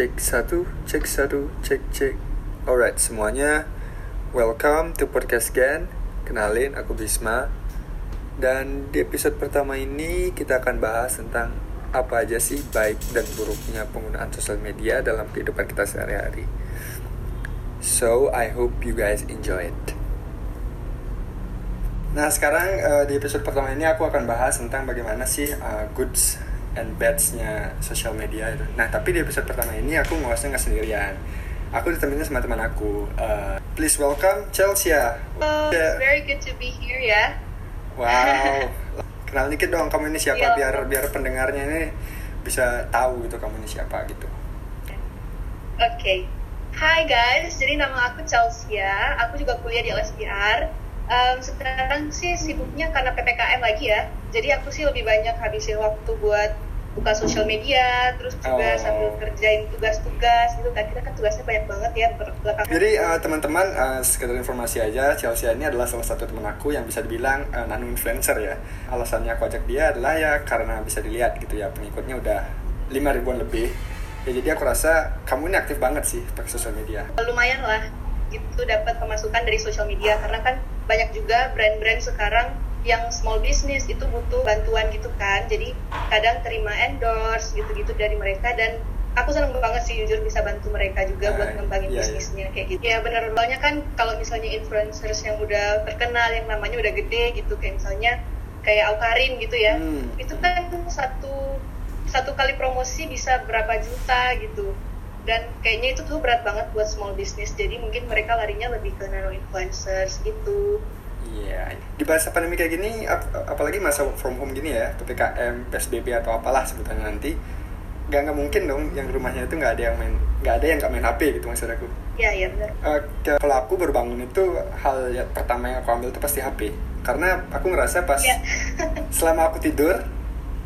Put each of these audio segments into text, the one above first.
cek satu, cek satu, cek cek. Alright semuanya, welcome to podcast Gen. Kenalin, aku Bisma. Dan di episode pertama ini kita akan bahas tentang apa aja sih baik dan buruknya penggunaan sosial media dalam kehidupan kita sehari-hari. So I hope you guys enjoy it. Nah sekarang uh, di episode pertama ini aku akan bahas tentang bagaimana sih uh, goods and bads-nya sosial media itu. Nah tapi di episode pertama ini aku ngosnya nggak sendirian. Aku ditemenin sama teman aku. Uh, please welcome Chelsea. Oh, it's very good to be here ya. Wow. Kenal dikit dong kamu ini siapa Iya. biar biar pendengarnya ini bisa tahu gitu kamu ini siapa gitu. Oke. Hai guys, jadi nama aku Chelsea. Aku juga kuliah di LSPR. Em, sekarang sih sibuknya karena PPKM lagi ya. Jadi aku sih lebih banyak habisin waktu buat buka sosial media, terus juga Oh. sambil kerjain tugas-tugas gitu kan. Kita kan tugasnya banyak banget ya belakangan. Jadi uh, teman-teman uh, sekedar informasi aja Chelsea ini adalah salah satu teman aku yang bisa dibilang uh, nano influencer ya. Alasannya aku ajak dia adalah ya karena bisa dilihat gitu ya pengikutnya udah 5 ribuan lebih. Ya jadi aku rasa kamu ini aktif banget sih pakai sosial media. lumayan lah itu dapat pemasukan dari sosial media karena kan banyak juga brand-brand sekarang yang small business itu butuh bantuan gitu kan jadi kadang terima endorse gitu-gitu dari mereka dan aku seneng banget sih jujur bisa bantu mereka juga Ah, buat ngembangin iya, iya. bisnisnya kayak gitu ya bener banyak kan kalau misalnya influencers yang udah terkenal yang namanya udah gede gitu kayak misalnya kayak Aukarin gitu ya Hmm. itu kan satu satu kali promosi bisa berapa juta gitu dan kayaknya itu tuh berat banget buat small business jadi mungkin mereka larinya lebih ke nano influencers gitu Iya. Di masa pandemi kayak gini, ap- apalagi masa work from home gini ya, ppkm, psbb atau apalah sebutannya nanti, nggak nggak mungkin dong yang rumahnya itu nggak ada yang main nggak ada yang nggak main hp gitu maksud aku. ya ya benar ke- kalau aku baru bangun itu hal yang pertama yang aku ambil itu pasti HP karena aku ngerasa pas Iya. selama aku tidur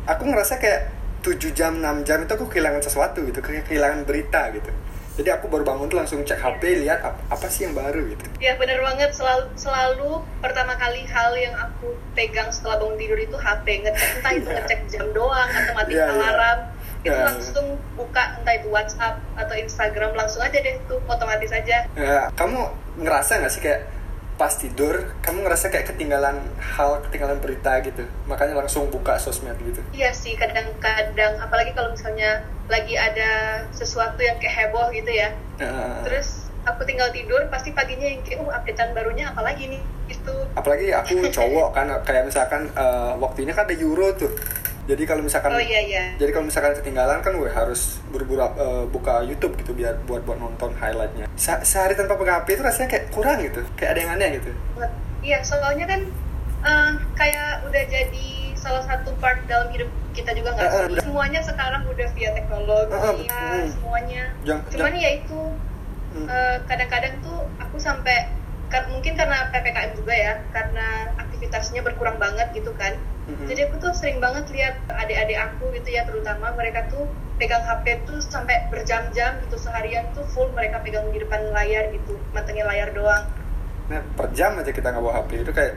aku ngerasa kayak 7 jam 6 jam itu aku kehilangan sesuatu gitu kehilangan berita gitu. Jadi aku baru bangun tuh langsung cek HP lihat ap- apa sih yang baru gitu. Ya bener banget. Selalu selalu pertama kali hal yang aku pegang setelah bangun tidur itu HP ngecek entah itu Iya. ngecek jam doang atau matiin Iya, iya. alarm. Itu Iya. langsung buka entah itu WhatsApp atau Instagram langsung aja deh tuh otomatis aja. Ya, kamu ngerasa nggak sih kayak pas tidur kamu ngerasa kayak ketinggalan hal ketinggalan berita gitu makanya langsung buka sosmed gitu Iya sih, kadang-kadang apalagi kalau misalnya lagi ada sesuatu yang kayak heboh gitu ya. Eh, Terus aku tinggal tidur, pasti paginya yang kayak, oh updatean barunya apa lagi nih? Gitu. apalagi aku cowok kan kayak misalkan eh, waktu ini kan ada Euro tuh jadi kalau misalkan Oh iya iya. jadi kalau misalkan ketinggalan kan gue harus buru-buru eh, buka YouTube gitu biar buat buat nonton highlightnya Se- sehari tanpa pegang HP itu rasanya kayak kurang gitu kayak ada yang aneh gitu. Iya, soalnya kan eh, kayak udah jadi salah satu part dalam hidup kita juga nggak sih? udah. Semuanya sekarang udah via teknologi, Eh, eh, ya, semuanya. Jangan- Cuman ya itu Hmm. Eh, kadang-kadang tuh aku sampai mungkin karena ppkm juga ya karena aktivitasnya berkurang banget gitu kan Mhm. jadi aku tuh sering banget lihat adik-adik aku gitu ya terutama mereka tuh pegang HP tuh sampai berjam-jam gitu seharian tuh full mereka pegang di depan layar gitu matengin layar doang nah per jam aja kita nggak bawa HP itu kayak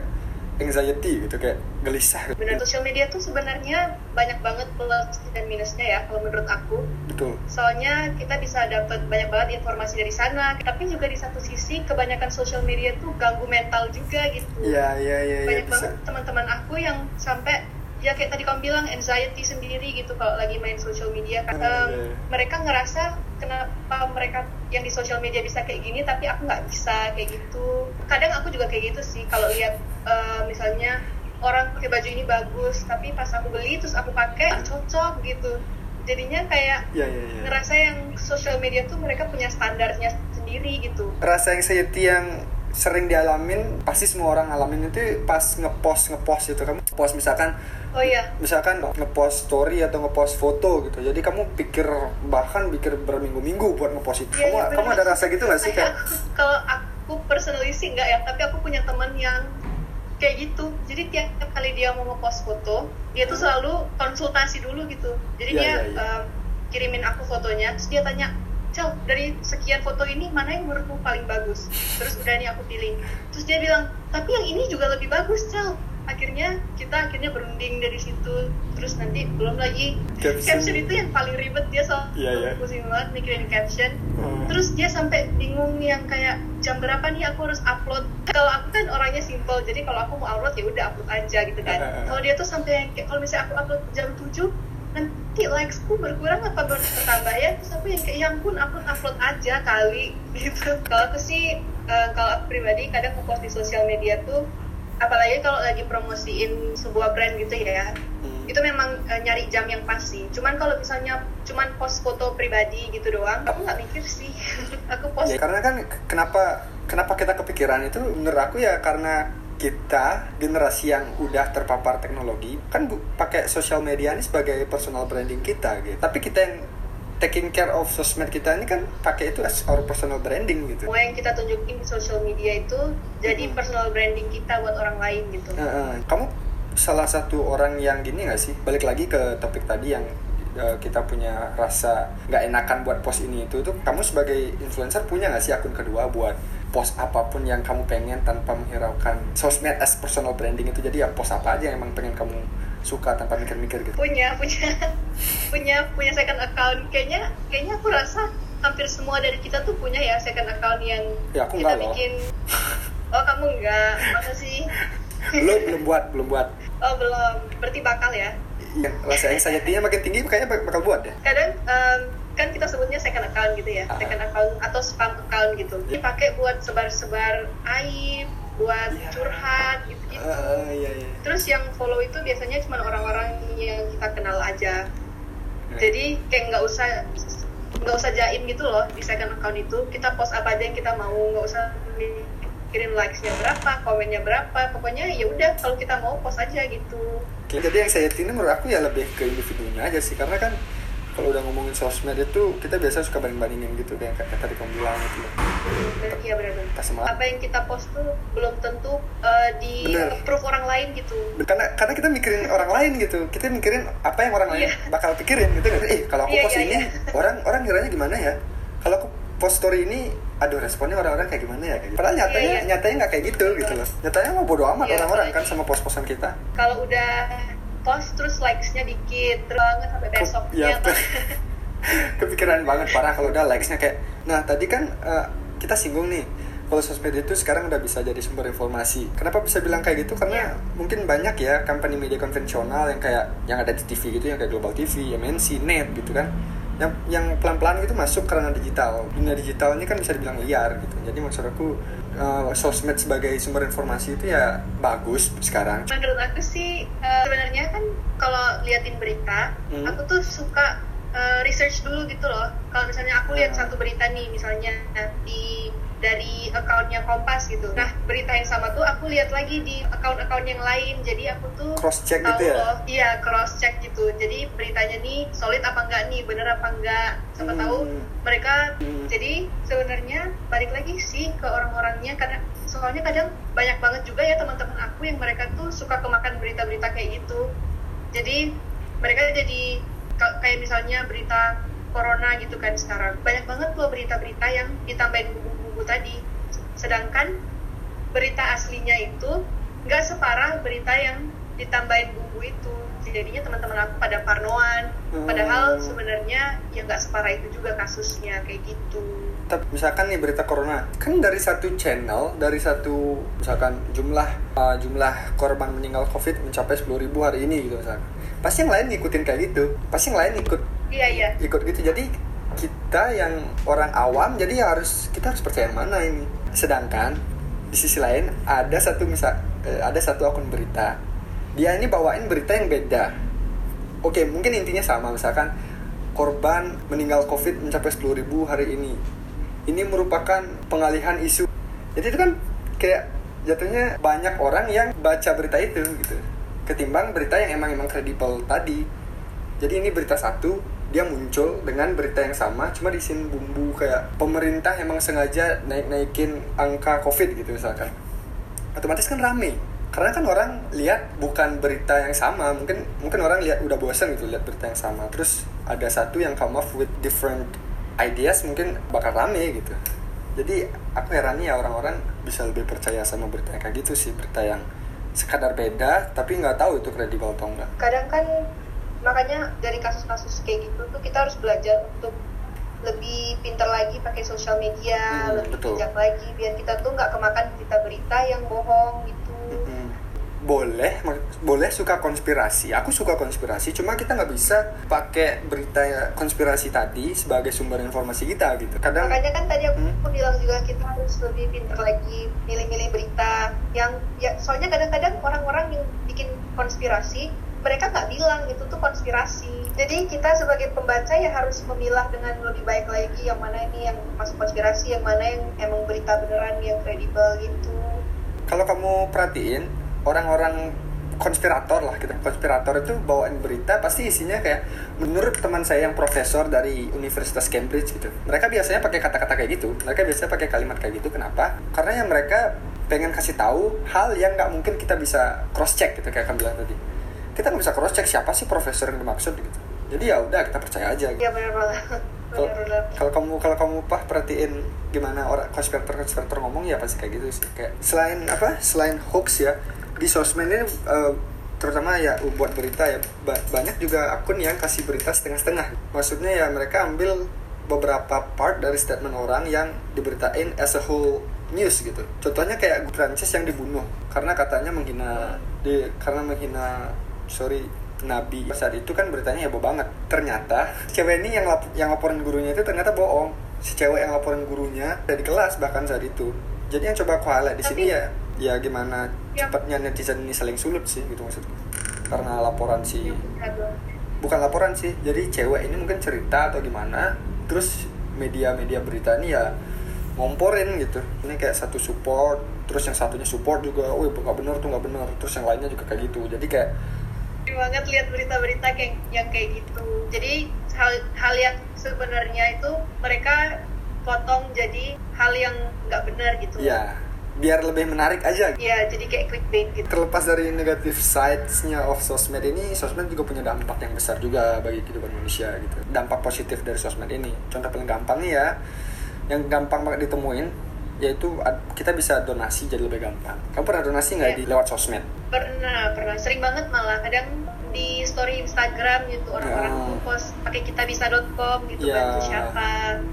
anxiety gitu kayak gelisah gitu. benar sosial media tuh sebenarnya banyak banget plus dan minusnya ya kalau menurut aku. Betul. Soalnya kita bisa dapat banyak banget informasi dari sana tapi juga di satu sisi kebanyakan sosial media tuh ganggu mental juga gitu. Iya iya iya iya, banyak bisa. banget teman-teman aku yang sampai ya kayak tadi kamu bilang anxiety sendiri gitu kalau lagi main social media. Kan Em, iya. mereka ngerasa kenapa mereka yang di social media bisa kayak gini tapi aku nggak bisa kayak gitu. Kadang aku juga kayak gitu sih kalau lihat eh, misalnya orang pakai baju ini bagus tapi pas aku beli terus aku pakai cocok gitu. Jadinya kayak iya iya iya. ngerasa yang social media tuh mereka punya standarnya sendiri gitu. Rasa anxiety yang sering dialamin pasti semua orang alamin itu pas ngepost ngepost itu kamu post misalkan oh iya. misalkan ngepost story atau ngepost foto gitu. Jadi kamu pikir bahkan pikir berminggu-minggu buat ngepost itu. Iya, kamu iya, kamu ada rasa gitu nggak sih kayak kalau aku personally sih enggak ya tapi aku punya teman yang kayak gitu. Jadi tiap kali dia mau ngepost foto dia tuh selalu konsultasi dulu gitu. Jadi Iya, dia iya, iya. um, kirimin aku fotonya terus dia tanya Cel, dari sekian foto ini mana yang menurutmu paling bagus? Terus udah nih aku pilih. Terus dia bilang, tapi yang ini juga lebih bagus, Cel. akhirnya kita akhirnya berunding dari situ terus nanti belum lagi Caption. caption, itu yang paling ribet dia soal Iya, iya. pusing banget mikirin caption Hmm. terus dia sampai bingung yang kayak jam berapa nih aku harus upload kalau aku kan orangnya simple jadi kalau aku mau upload ya udah upload aja gitu kan kalau dia tuh sampai yang kalau misalnya aku upload jam 7 nanti likesku berkurang apa bertambah ya terus aku yang kayak ya ampun upload upload aja kali gitu. Kalau aku sih eh, kalau aku pribadi kadang aku post di sosial media tuh apalagi kalau lagi promosiin sebuah brand gitu ya Hmm. itu memang eh, nyari jam yang pas sih. Cuman kalau misalnya cuman post foto pribadi gitu doang aku nggak mikir sih. Aku post Ya, karena kan kenapa kenapa kita kepikiran itu? Menurut aku ya karena kita generasi yang udah terpapar teknologi kan bu- pakai sosial media ini sebagai personal branding kita gitu. Tapi kita yang taking care of sosmed kita ini kan pakai itu as our personal branding gitu. semua yang kita tunjukin di social media itu jadi Hmm. personal branding kita buat orang lain gitu Heeh. kamu salah satu orang yang gini gak sih? Balik lagi ke topik tadi yang eh, kita punya rasa nggak enakan buat post ini itu tuh kamu sebagai influencer punya nggak sih akun kedua buat post apa pun yang kamu pengen tanpa menghiraukan sosmed as personal branding itu. Jadi ya post apa aja yang emang pengen kamu suka tanpa mikir-mikir gitu. Punya punya punya punya second account. Kayaknya kayaknya aku rasa hampir semua dari kita tuh punya ya second account yang Ya, aku kita enggak loh. bikin. Oh kamu enggak? Masa sih? Belum belum buat belum buat. Oh belum. Berarti bakal ya? Yang rasa anxiety-nya makin tinggi kayaknya bak- bakal buat ya kadang em, kan kita sebutnya second account gitu ya Ah. second account atau spam account gitu. Dipakai buat sebar-sebar aib buat Iya. curhat gitu gitu Ah, iya iya. Terus yang follow itu biasanya cuma orang-orang yang kita kenal aja. Jadi kayak nggak usah nggak usah jaim gitu loh di second account itu. Kita post apa aja yang kita mau nggak usah mikirin likesnya berapa komennya berapa. Pokoknya ya udah kalau kita mau post aja gitu. Oke, jadi yang saya ini menurut aku ya lebih ke individunya aja sih. Karena kan kalau udah ngomongin sosmed itu kita biasa suka banding-bandingin gitu kayak kayak tadi kamu bilang gitu iya benar apa yang kita post tuh belum tentu uh, di Bener. approve orang lain gitu Karena karena kita mikirin orang lain gitu. Kita mikirin apa yang orang lain Iya. bakal pikirin gitu kan. Eh, kalau aku Iya, post iya, ini iya. orang orang kiranya gimana ya? Kalau aku post story ini aduh responnya orang-orang kayak gimana ya kayak gitu. Padahal nyatanya Iya, iya. nyatanya nggak kayak gitu gitu loh. Nyatanya mau bodo amat Iya, orang-orang kan apalagi- sama post-postan kita. kalau udah post terus likesnya dikit terus banget sampai besoknya Iya, kepikiran banget parah kalau udah likesnya kayak nah tadi kan eh, kita singgung nih kalau sosmed itu sekarang udah bisa jadi sumber informasi. Kenapa bisa bilang kayak gitu? Karena Iya. mungkin banyak ya company media konvensional yang kayak yang ada di TV gitu yang kayak Global TV, MNC, Net gitu kan. Yang yang pelan-pelan gitu masuk ke ranah digital. Dunia digital ini kan bisa dibilang liar gitu. Jadi maksud aku eh, sosmed sebagai sumber informasi itu ya bagus sekarang menurut aku sih eh, sebenarnya kan kalau liatin berita Hmm. aku tuh suka eh, research dulu gitu loh kalau misalnya aku lihat Hmm. satu berita nih misalnya di dari accountnya Kompas gitu. Nah berita yang sama tuh aku lihat lagi di account-account yang lain. Jadi aku tuh Cross check tahu gitu ya? loh. Iya cross check gitu. Jadi beritanya nih solid apa enggak nih? Bener apa enggak? Siapa Hmm. tahu mereka Hmm. jadi sebenarnya balik lagi sih ke orang-orangnya karena soalnya kadang banyak banget juga ya teman-teman aku yang mereka tuh suka kemakan berita-berita kayak gitu. Jadi mereka jadi ka- kayak misalnya berita corona gitu kan sekarang. Banyak banget tuh berita-berita yang ditambahin bumbu-bumbu tadi. Sedangkan berita aslinya itu nggak separah berita yang ditambahin bumbu itu. Jadinya teman-teman aku pada parnoan. Hmm. padahal sebenarnya ya nggak separah itu juga kasusnya kayak gitu. Tapi misalkan nih berita corona kan dari satu channel dari satu misalkan jumlah uh, jumlah korban meninggal covid mencapai 10.000 hari ini gitu misalkan. Pasti yang lain ngikutin kayak gitu. Pasti yang lain ikut iya iya. ikut gitu. Jadi kita yang orang awam jadi harus kita harus percaya yang mana ini. Sedangkan di sisi lain ada satu misal eh, ada satu akun berita. Dia ini bawain berita yang beda. Oke mungkin intinya sama. Misalkan korban meninggal covid mencapai 10.000 hari ini. Ini merupakan pengalihan isu. Jadi itu kan kayak jatuhnya banyak orang yang baca berita itu gitu. Ketimbang berita yang emang emang kredibel tadi. Jadi ini berita satu dia muncul dengan berita yang sama cuma diisiin bumbu kayak pemerintah emang sengaja naik naikin angka covid gitu misalkan. Otomatis kan rame. Karena kan orang lihat bukan berita yang sama mungkin mungkin orang lihat udah bosan gitu lihat berita yang sama. Terus ada satu yang come up with different ideas mungkin bakal rame gitu. Jadi aku herannya ya orang-orang bisa lebih percaya sama berita yang kayak gitu sih. Berita yang sekadar beda tapi nggak tahu itu kredibel atau enggak kadang kan makanya dari kasus-kasus kayak gitu tuh kita harus belajar untuk lebih pintar lagi pakai sosial media Hmm, lebih bijak lagi biar kita tuh nggak kemakan berita-berita yang bohong gitu Mm-mm. boleh boleh suka konspirasi aku suka konspirasi cuma kita nggak bisa pakai berita konspirasi tadi sebagai sumber informasi kita gitu kadang makanya kan tadi aku Hmm. bilang juga kita harus lebih pintar lagi milih-milih berita yang ya soalnya kadang-kadang orang-orang yang bikin konspirasi mereka nggak bilang itu tuh konspirasi. Jadi kita sebagai pembaca ya harus memilah dengan lebih baik lagi yang mana ini yang masuk konspirasi yang mana yang emang berita beneran yang kredibel gitu. Kalau kamu perhatiin orang-orang konspirator lah kita konspirator itu bawain berita pasti isinya kayak menurut teman saya yang profesor dari Universitas Cambridge gitu mereka biasanya pakai kata-kata kayak gitu mereka biasanya pakai kalimat kayak gitu kenapa? Karena yang mereka pengen kasih tahu hal yang nggak mungkin kita bisa cross check gitu kayak kamu bilang tadi kita nggak bisa cross check siapa sih profesor yang dimaksud gitu. Jadi ya udah kita percaya aja gitu. ya benar banget. Kalau- kamu kalau kamu pah perhatiin gimana orang konspirator konspirator ngomong ya pasti kayak gitu sih. Kayak selain apa selain hoax ya di sosmed ini eh, terutama ya buat berita ya ba- banyak juga akun yang kasih berita setengah-setengah. Maksudnya ya mereka ambil beberapa part dari statement orang yang diberitain as a whole news gitu. Contohnya kayak Prancis yang dibunuh karena katanya menghina di karena menghina sorry nabi. Saat itu kan beritanya heboh banget. Ternyata cewek ini yang lap- yang laporan gurunya itu ternyata bohong. Si cewek yang laporan gurunya dari kelas bahkan saat itu. Jadi yang coba aku highlight di sini ya ya gimana Ya. cepatnya netizen ini saling sulut sih gitu maksudku. Karena laporan si yang benar bukan laporan sih jadi cewek ini mungkin cerita atau gimana terus media-media berita ini ya ngomporin gitu. Ini kayak satu support terus yang satunya support juga oh nggak bener tuh nggak bener. Terus yang lainnya juga kayak gitu. Jadi kayak banget lihat berita-berita kayak yang kayak gitu. Jadi hal hal yang sebenarnya itu mereka potong jadi hal yang nggak benar gitu. ya biar lebih menarik aja Iya, jadi kayak clickbait gitu. terlepas dari negatif sides-nya of sosmed ini, sosmed juga punya dampak yang besar juga bagi kehidupan manusia gitu. Dampak positif dari sosmed ini. Contoh paling gampang nih ya, yang gampang banget ditemuin, yaitu kita bisa donasi jadi lebih gampang. Kamu pernah donasi nggak Iya. di lewat sosmed? Pernah, pernah sering banget malah kadang di story Instagram gitu orang-orang Ya. post pakai kitabisa.com gitu Ya. bantu siapa.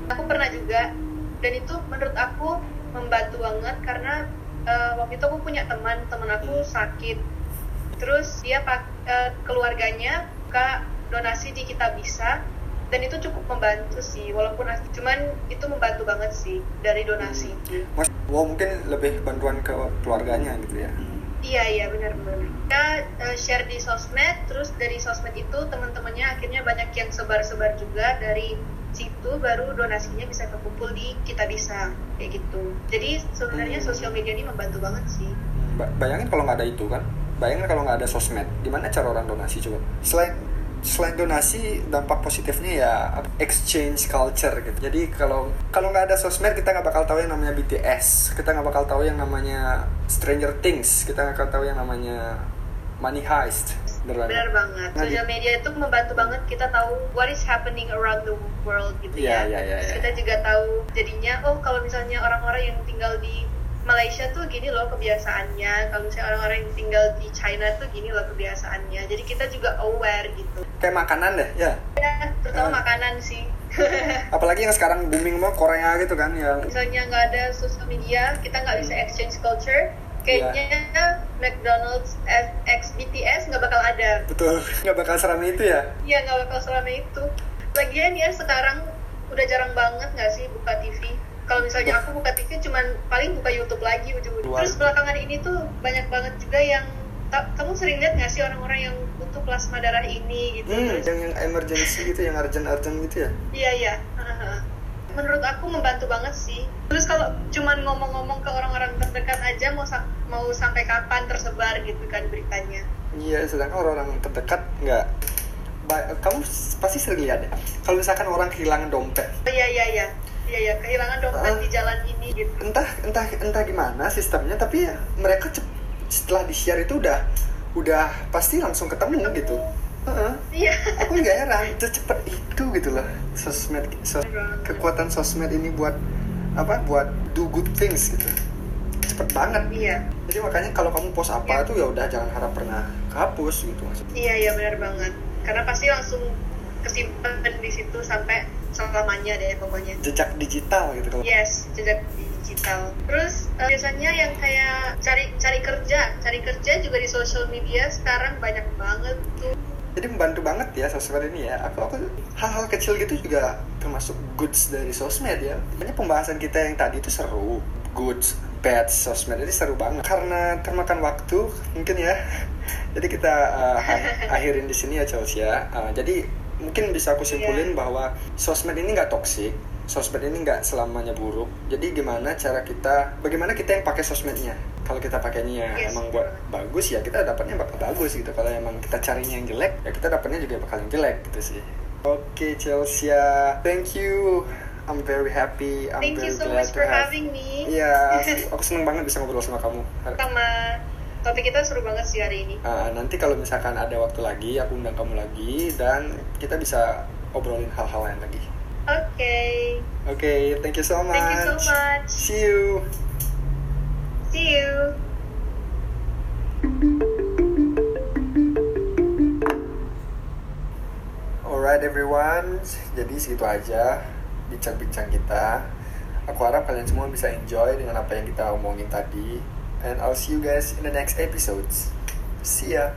Aku pernah juga dan itu menurut aku membantu banget karena eh, waktu itu aku punya teman, teman aku Hmm. sakit. Terus dia pak eh, keluarganya buka donasi di Kitabisa dan itu cukup membantu sih walaupun cuman itu membantu banget sih dari donasi. Mas, wow mungkin lebih bantuan ke keluarganya gitu ya. Iya iya benar-benar. Kita eh, share di sosmed, terus dari sosmed itu teman-temannya akhirnya banyak yang sebar-sebar juga dari situ baru donasinya bisa kekumpul di kita bisa kayak gitu. Jadi sebenarnya Hmm. sosial media ini membantu banget sih. Ba- Bayangin kalau nggak ada itu kan, bayangin kalau nggak ada sosmed, gimana cara orang donasi coba? Selain selain donasi, dampak positifnya ya exchange culture gitu. Jadi kalau kalau nggak ada sosmed, kita nggak bakal tahu yang namanya BTS, kita nggak bakal tahu yang namanya Stranger Things, kita nggak bakal tahu yang namanya Money Heist. Beneran. Benar banget. Nah, Sosial media itu membantu banget kita tahu what is happening around the world gitu Iya, ya. iya, iya, Terus iya. kita juga tahu jadinya oh kalau misalnya orang-orang yang tinggal di Malaysia tuh gini loh kebiasaannya. Kalau misalnya orang-orang yang tinggal di China tuh gini loh kebiasaannya. Jadi kita juga aware gitu. Kayak makanan deh, ya. Ya, terutama Ah. makanan sih. Apalagi yang sekarang booming mau Korea gitu kan, yang misalnya nggak ada sosial media, kita nggak bisa exchange culture. Kayaknya McDonald's X BTS nggak bakal ada. betul nggak bakal seramai itu ya. Iya nggak bakal selama itu. Lagian ya sekarang udah jarang banget nggak sih buka TV. Kalau misalnya aku buka TV cuman paling buka YouTube lagi ujung-ujung. Terus belakangan ini tuh banyak banget juga yang kamu sering lihat nggak sih orang-orang yang butuh plasma darah ini gitu. Hmm, Terus- yang yang emergency gitu, yang urgent-urgent gitu ya. Iya iya. Menurut aku membantu banget sih. Terus kalau cuman ngomong-ngomong ke orang-orang terdekat aja mau sam- mau sampai kapan tersebar gitu kan beritanya. Iya, sedangkan orang-orang terdekat nggak. Kamu pasti sering lihat ya. Kalau misalkan orang kehilangan dompet, Oh, iya iya iya. Iya iya kehilangan dompet Ah. di jalan ini gitu. entah entah entah gimana sistemnya, tapi ya mereka cep- setelah di share itu udah udah pasti langsung ketemu gitu. Heeh. Iya. Aku nggak heran, secepat itu gitu loh sosmed, sos- kekuatan sosmed ini buat apa? Buat do good things gitu. cepet banget iya jadi makanya kalau kamu post apa Iya. tuh ya udah jangan harap pernah kehapus gitu maksudnya iya iya benar banget karena pasti langsung kesimpan di situ sampai selamanya deh pokoknya. Jejak digital gitu kalau Yes, jejak digital. Terus eh, biasanya yang kayak cari cari kerja, cari kerja juga di social media sekarang banyak banget tuh. jadi membantu banget ya sosmed ini ya. Aku aku hal-hal kecil gitu juga termasuk goods dari sosmed ya. Makanya pembahasan kita yang tadi itu seru. Goods bad sosmed ini seru banget. Karena termakan waktu mungkin ya. Jadi kita uh, ak- akhirin di sini ya Chelsea ya. Uh, jadi mungkin bisa aku simpulin Iya. bahwa sosmed ini nggak toksik sosmed ini nggak selamanya buruk jadi gimana cara kita bagaimana kita yang pakai sosmednya kalau kita pakainya Yes. emang buat bagus ya kita dapatnya bakal bagus gitu kalau emang kita carinya yang jelek ya kita dapatnya juga bakal yang jelek gitu sih oke Chelsea thank you I'm very happy I'm Thank you very so glad much to for have having me. Iya, aku, aku seneng banget bisa ngobrol sama kamu. Sama topik kita seru banget sih hari ini. Uh, nanti kalau misalkan ada waktu lagi, aku undang kamu lagi dan kita bisa obrolin hal-hal lain lagi. Oke. Oke, thank you so much. Thank you so much. See you. See you. Alright everyone, jadi segitu aja bincang-bincang kita. Aku harap kalian semua bisa enjoy dengan apa yang kita omongin tadi. And I'll see you guys in the next episodes. See ya.